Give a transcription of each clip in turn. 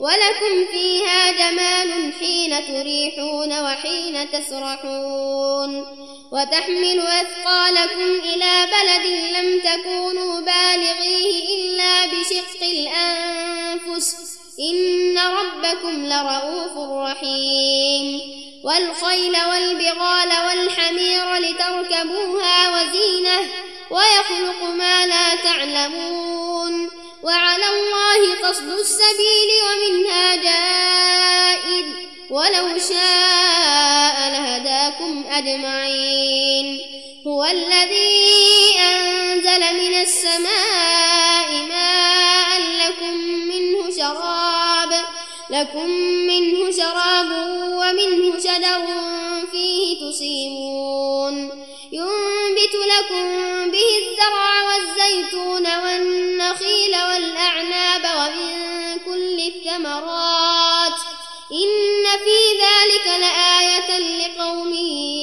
ولكم فيها جمال حين تريحون وحين تسرحون وتحمل أثقالكم إلى بلد لم تكونوا بالغيه إلا بشق الأنفس. إن ربكم لرؤوف رحيم. والخيل والبغال والحمير لتركبوها وزينة ويخلق ما لا تعلمون. وعلى الله قصد السبيل ومنها جائر. ولو شاء لهداكم أجمعين. هو الذي أنزل من السماء ماء لكم منه شراب لكم منه شراب ومنه شجر فيه تسيمون. ينبت لكم به الزرع والزيتون والنخيل والأعناب ومن كل الثمرات إن في ذلك لآية لقوم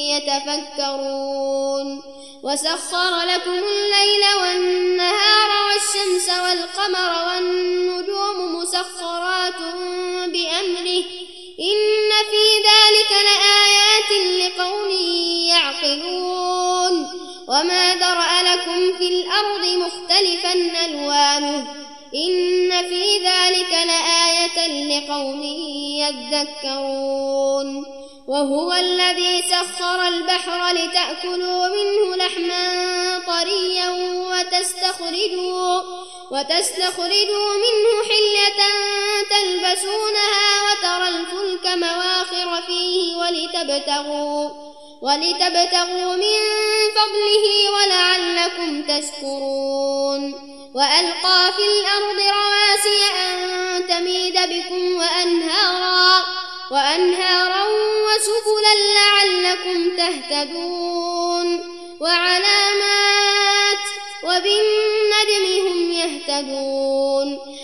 يتفكرون وسخر لكم الليل والنهار والشمس والقمر والنجوم مسخرات بأمره إن في ذلك لآيات لقوم يعقلون وما ذرأ لكم في الأرض مختلفا ألوانه إن في ذلك لآية لقوم يذكرون وهو الذي سخر البحر لتأكلوا منه لحما طريا وتستخرجوا وتستخرجوا منه حلية تلبسونها وترى الفلك مواخر فيه ولتبتغوا ولتبتغوا من فضله ولعلكم تشكرون. وألقى في الأرض رواسي أن تميد بكم وأنهارا وأنهارا وسبلا لعلكم تهتدون. وعلامات وبالنجم هم يهتدون.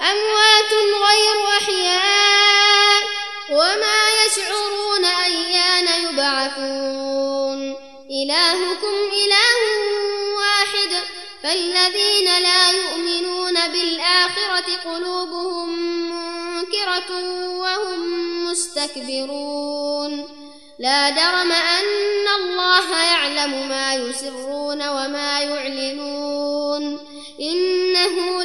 أموات غير أحياء وما يشعرون أيان يبعثون. إلهكم إله واحد فالذين لا يؤمنون بالآخرة قلوبهم منكرة وهم مستكبرون. لا جرم أن الله يعلم ما يسرون وما يعلنون. إنه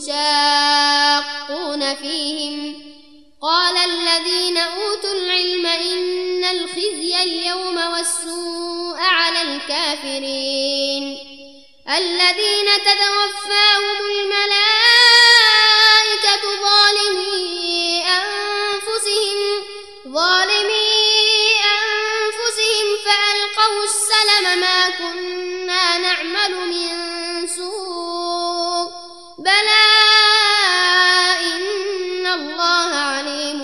تشاقون فيهم. قال الذين أوتوا العلم إن الخزي اليوم والسوء على الكافرين. الذين تتوفاهم الملائكة ظالمي أنفسهم ظالمي أنفسهم فألقوا السلم ما كنا نعمل من بلى إن الله عليم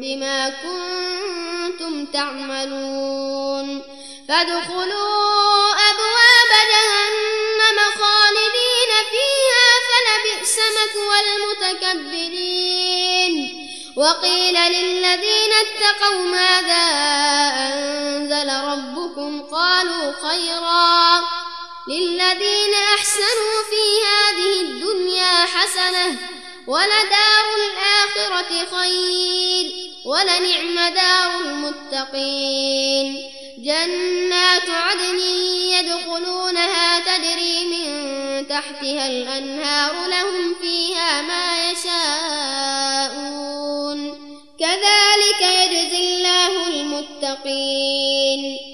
بما كنتم تعملون. فادخلوا أبواب جهنم خالدين فيها فلبئس مثوى المتكبرين. وقيل للذين اتقوا ماذا أنزل ربكم؟ قالوا خيرا. للذين أحسنوا في هذه الدنيا حسنة ولدار الآخرة خير ولنعم دار المتقين. جنات عدن يدخلونها تجري من تحتها الأنهار لهم فيها ما يشاءون. كذلك يجزي الله المتقين.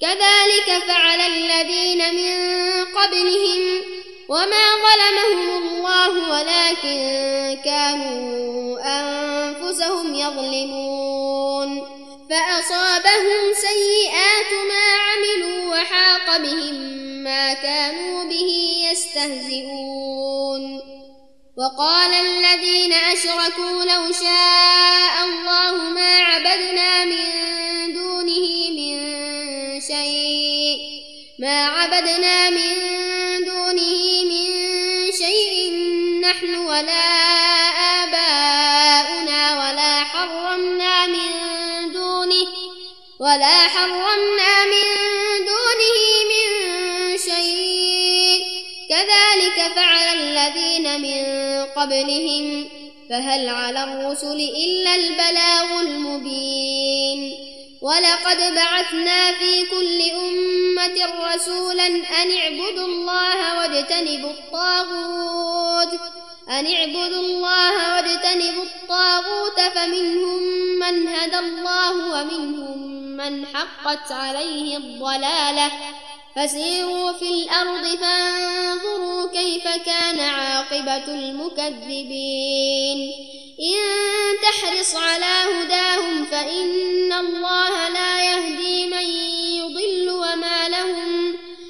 كذلك فعل الذين من قبلهم وما ظلمهم الله ولكن كانوا أنفسهم يظلمون. فأصابهم سيئات ما عملوا وحاق بهم ما كانوا به يستهزئون. وقال الذين أشركوا لو شاء الله ما عبدنا من ما عبدنا من دونه من شيء نحن ولا آباؤنا ولا حرمنا من دونه ولا حرمنا من دونه من شيء. كذلك فعل الذين من قبلهم فهل على الرسل إلا البلاغ المبين. ولقد بعثنا في كل أمة رسولا أن اعبدوا الله واجتنبوا الطاغوت. أن اعبدوا الله واجتنبوا الطاغوت فمنهم من هدى الله ومنهم من حقت عليه الضلالة. فسيروا في الأرض فانظروا كيف كان عاقبة المكذبين. إن تحرص على هداهم فإن الله لا يهدي من يضل وما لهم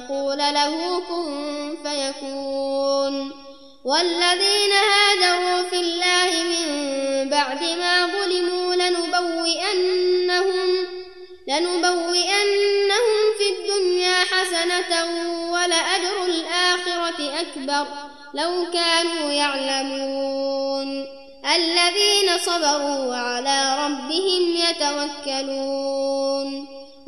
أن نقول له كن فيكون. والذين هاجروا في الله من بعد ما ظلموا لنبوئنهم لنبوئنهم في الدنيا حسنة ولأجر الآخرة أكبر لو كانوا يعلمون. الذين صبروا وعلى ربهم يتوكلون.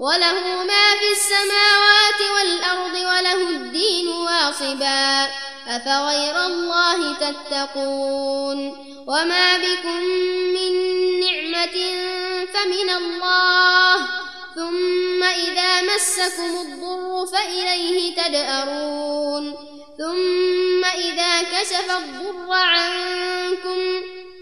وله ما في السماوات والأرض وله الدين واصبا. أفغير الله تتقون؟ وما بكم من نعمة فمن الله. ثم إذا مسكم الضر فإليه تدأرون. ثم إذا كشف الضر عنكم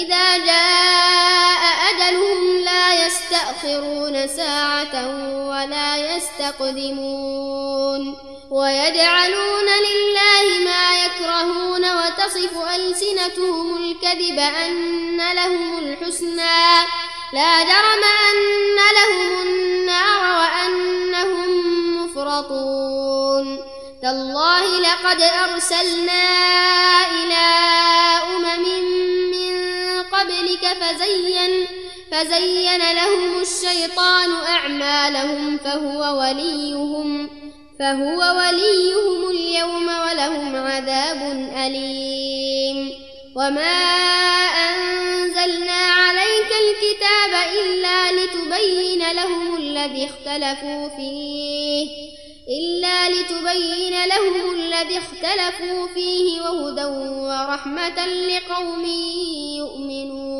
فإذا جاء أجلهم لا يستأخرون ساعة ولا يستقدمون ويجعلون لله ما يكرهون وتصف ألسنتهم الكذب أن لهم الحسنى لا جرم أن لهم النار وأنهم مفرطون تالله لقد أرسلنا إلى أمم فزين فزين لهم الشيطان أعمالهم فهو وليهم فهو وليهم اليوم ولهم عذاب أليم. وما أنزلنا عليك الكتاب إلا لتبين لهم الذي اختلفوا فيه إلا لتبين لهم الذي اختلفوا فيه وهدى ورحمة لقوم يؤمنون.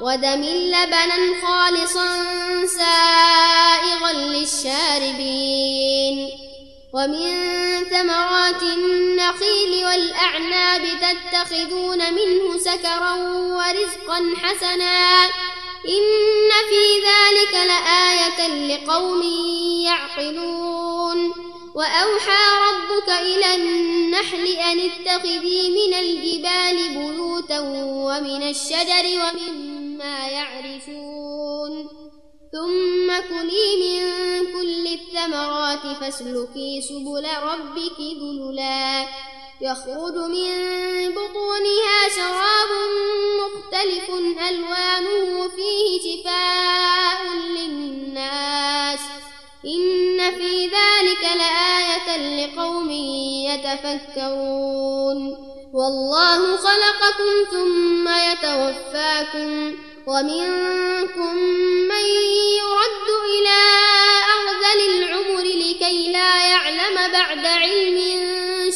ودم لبنا خالصا سائغا للشاربين. ومن ثمرات النخيل والأعناب تتخذون منه سكرا ورزقا حسنا. إن في ذلك لآية لقوم يعقلون. وأوحى ربك إلى النحل أن اتخذي من الجبال بيوتا ومن الشجر ومما يعرشون ثم كلي من كل الثمرات فاسلكي سبل ربك ذللا. يخرج من بطونها شراب مختلف ألوانه فيه شفاء للناس. إن في ذلك لآية لقوم يتفكرون. والله خلقكم ثم يتوفاكم. ومنكم من يرد إلى أرذل العمر لكي لا يعلم بعد علم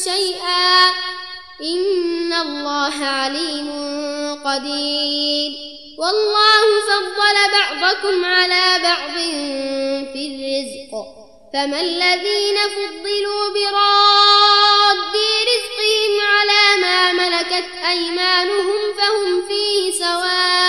شيئا. إن الله عليم قدير. والله فضل بعضكم على بعض في الرزق. فما الذين فضلوا براد رزقهم على ما ملكت أيمانهم فهم فيه سواء.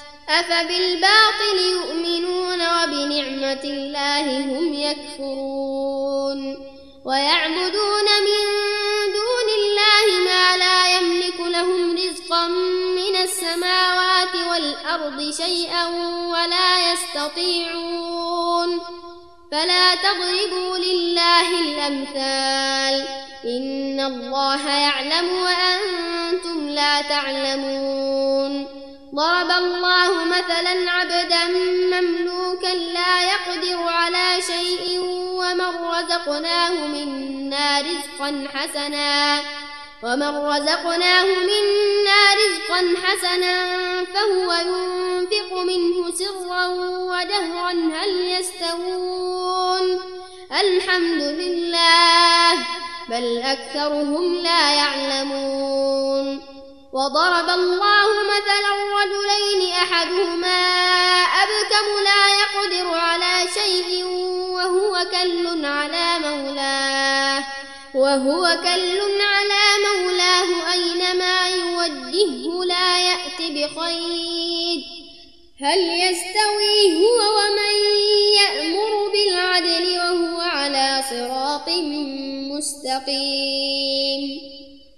أفبالباطل يؤمنون وبنعمة الله هم يكفرون ويعبدون من دون الله ما لا يملك لهم رزقا من السماوات والأرض شيئا ولا يستطيعون فلا تضربوا لله الأمثال إن الله يعلم وأنتم لا تعلمون ضرب الله مثلا عبدا مملوكا لا يقدر على شيء ومن رزقناه منا رزقا حسنا ومن رزقناه منا رزقا حسنا فهو ينفق منه سرا ودهرا هل يستوون؟ الحمد لله بل أكثرهم لا يعلمون. وضرب الله مثلا رجلين أحدهما أبكم لا يقدر على شيء وهو كل على مولاه وهو كل على مولاه أينما يوجهه لا يأت بخير. هل يستوي هو ومن يأمر بالعدل وهو على صراط مستقيم؟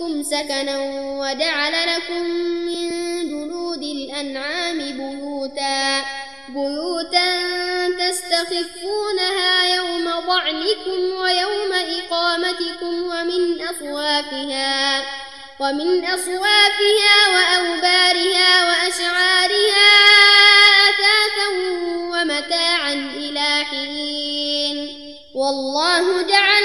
بيوتكم سكنا وجعل لكم من جلود الأنعام بيوتا بيوتا تستخفونها يوم ضعنكم ويوم إقامتكم ومن أصوافها ومن أصوافها وأوبارها وأشعارها أثاثا ومتاعا إلى حين والله جعل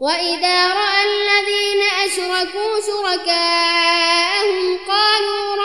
وإذا رأى الذين أشركوا شركاءهم قالوا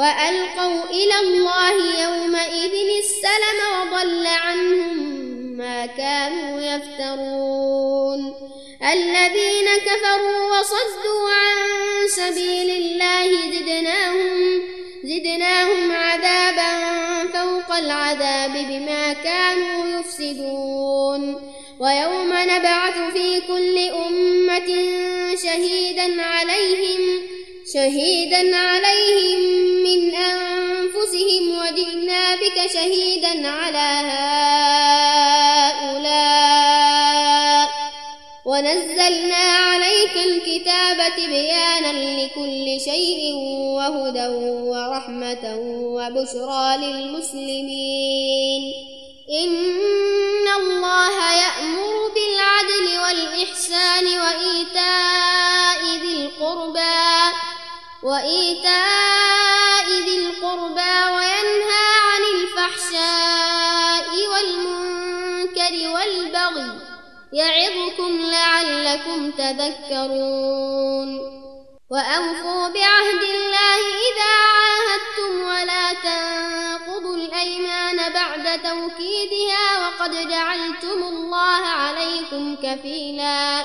وألقوا إلى الله يومئذ السلم وضل عنهم ما كانوا يفترون. الذين كفروا وصدوا عن سبيل الله زدناهم زدناهم عذابا فوق العذاب بما كانوا يفسدون. ويوم نبعث في كل أمة شهيدا عليهم شهيدا عليهم من أنفسهم وجئنا بك شهيدا على هؤلاء ونزلنا عليك الكتاب بيانا لكل شيء وهدى ورحمة وبشرى للمسلمين. إن الله يأمر بالعدل والإحسان وإيتاء ذي القربى. وإيتاء ذي القربى وينهى عن الفحشاء والمنكر والبغي يعظكم لعلكم تذكرون وأوفوا بعهد الله إذا عاهدتم ولا تنقضوا الأيمان بعد توكيدها وقد جعلتم الله عليكم كفيلا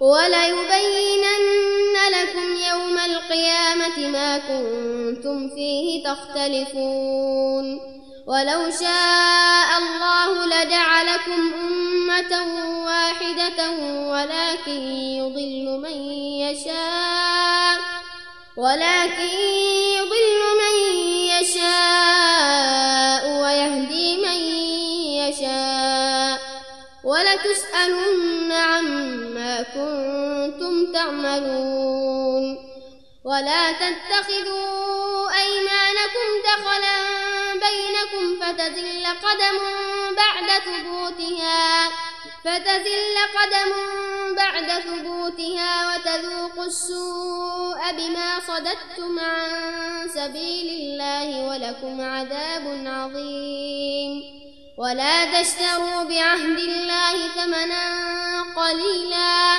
وليبينن لكم يوم القيامة ما كنتم فيه تختلفون. ولو شاء الله لجعلكم أمة واحدة ولكن يضل من يشاء. ولكن يضل من تعملون ولا تتخذوا أيمانكم دخلا بينكم فتزل قدم بعد ثبوتها فتزل قدم بعد ثبوتها وتذوقوا السوء بما صددتم عن سبيل الله ولكم عذاب عظيم ولا تشتروا بعهد الله ثمنا قليلا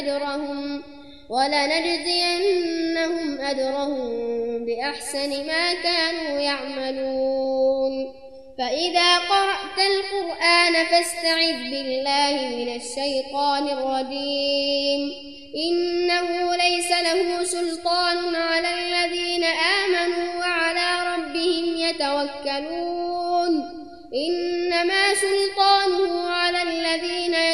أجرهم ولنجزينهم أجرهم بأحسن ما كانوا يعملون. فإذا قرأت القرآن فاستعذ بالله من الشيطان الرجيم. إنه ليس له سلطان على الذين آمنوا وعلى ربهم يتوكلون. إنما سلطانه على الذين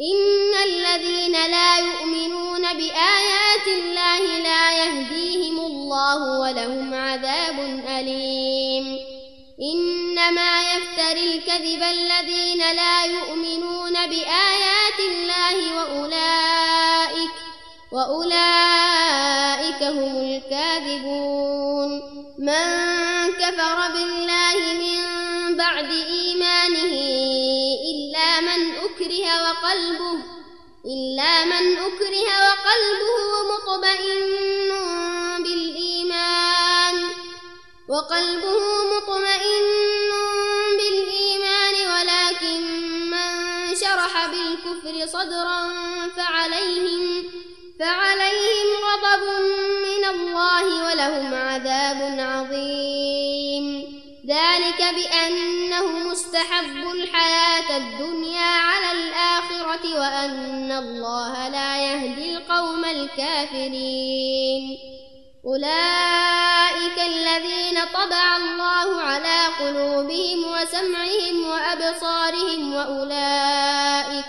إن الذين لا يؤمنون بآيات الله لا يهديهم الله ولهم عذاب أليم. إنما يفتر الكذب الذين لا يؤمنون بآيات الله وأولئك وأولئك هم الكاذبون. من كفر بالله وقلبه إلا من أكره وقلبه مطمئن بالإيمان وقلبه مطمئن بالإيمان ولكن من شرح بالكفر صدرا فعليهم فعليهم غضب من الله ولهم عذاب عظيم. بأنه مستحب الحياة الدنيا على الآخرة وأن الله لا يهدي القوم الكافرين. أولئك الذين طبع الله على قلوبهم وسمعهم وأبصارهم وأولئك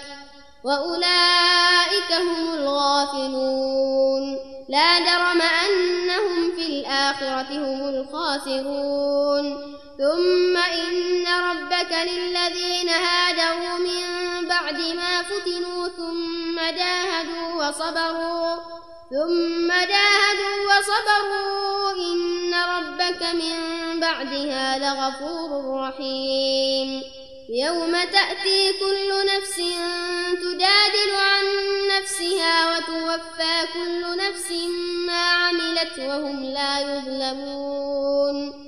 وأولئك هم الغافلون. لا جرم أنهم في الآخرة هم الخاسرون. ثم إن ربك للذين هاجروا من بعد ما فتنوا ثم جاهدوا وصبروا ثم جاهدوا وصبروا إن ربك من بعدها لغفور رحيم. يوم تأتي كل نفس تجادل عن نفسها وتوفى كل نفس ما عملت وهم لا يظلمون.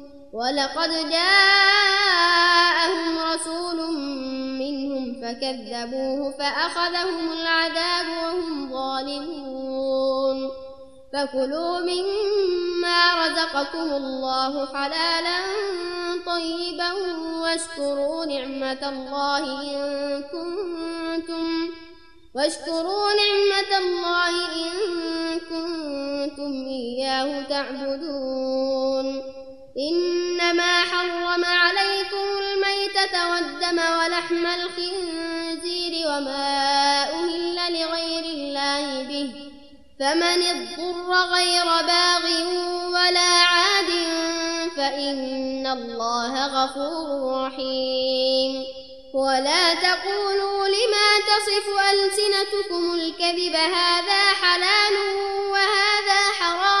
ولقد جاءهم رسول منهم فكذبوه فأخذهم العذاب وهم ظالمون. فكلوا مما رزقكم الله حلالا طيبا واشكروا نعمة الله إن كنتم واشكروا نعمة الله إن كنتم إياه تعبدون. إنما حرم عليكم الميتة والدم ولحم الخنزير وما أهل لغير الله به فمن اضطر غير باغ ولا عاد فإن الله غفور رحيم ولا تقولوا لما تصف ألسنتكم الكذب هذا حلال وهذا حرام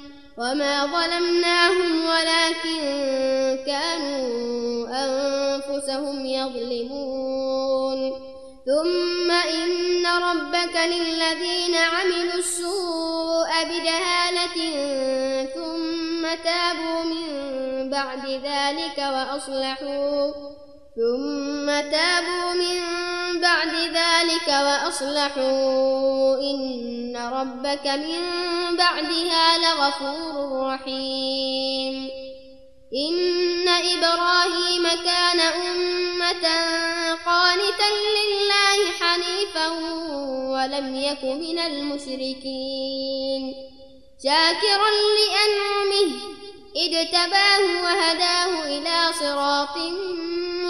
وما ظلمناهم ولكن كانوا أنفسهم يظلمون ثم إن ربك للذين عملوا السوء بدهالة ثم تابوا من بعد ذلك وأصلحوا ثم تابوا من بعد ذلك وأصلحوا إن ربك من بعدها لغفور رحيم. إن إبراهيم كان أمة قانتا لله حنيفا ولم يك من المشركين. شاكرا لأنعمه اجتباه وهداه إلى صراط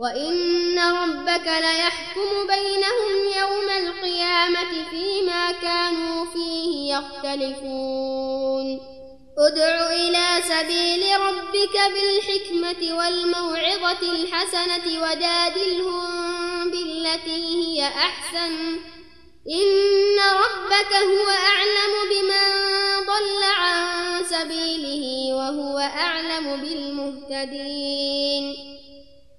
وإن ربك ليحكم بينهم يوم القيامة فيما كانوا فيه يختلفون ادع إلى سبيل ربك بالحكمة والموعظة الحسنة وجادلهم بالتي هي أحسن إن ربك هو أعلم بمن ضل عن سبيله وهو أعلم بالمهتدين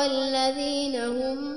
والذين هم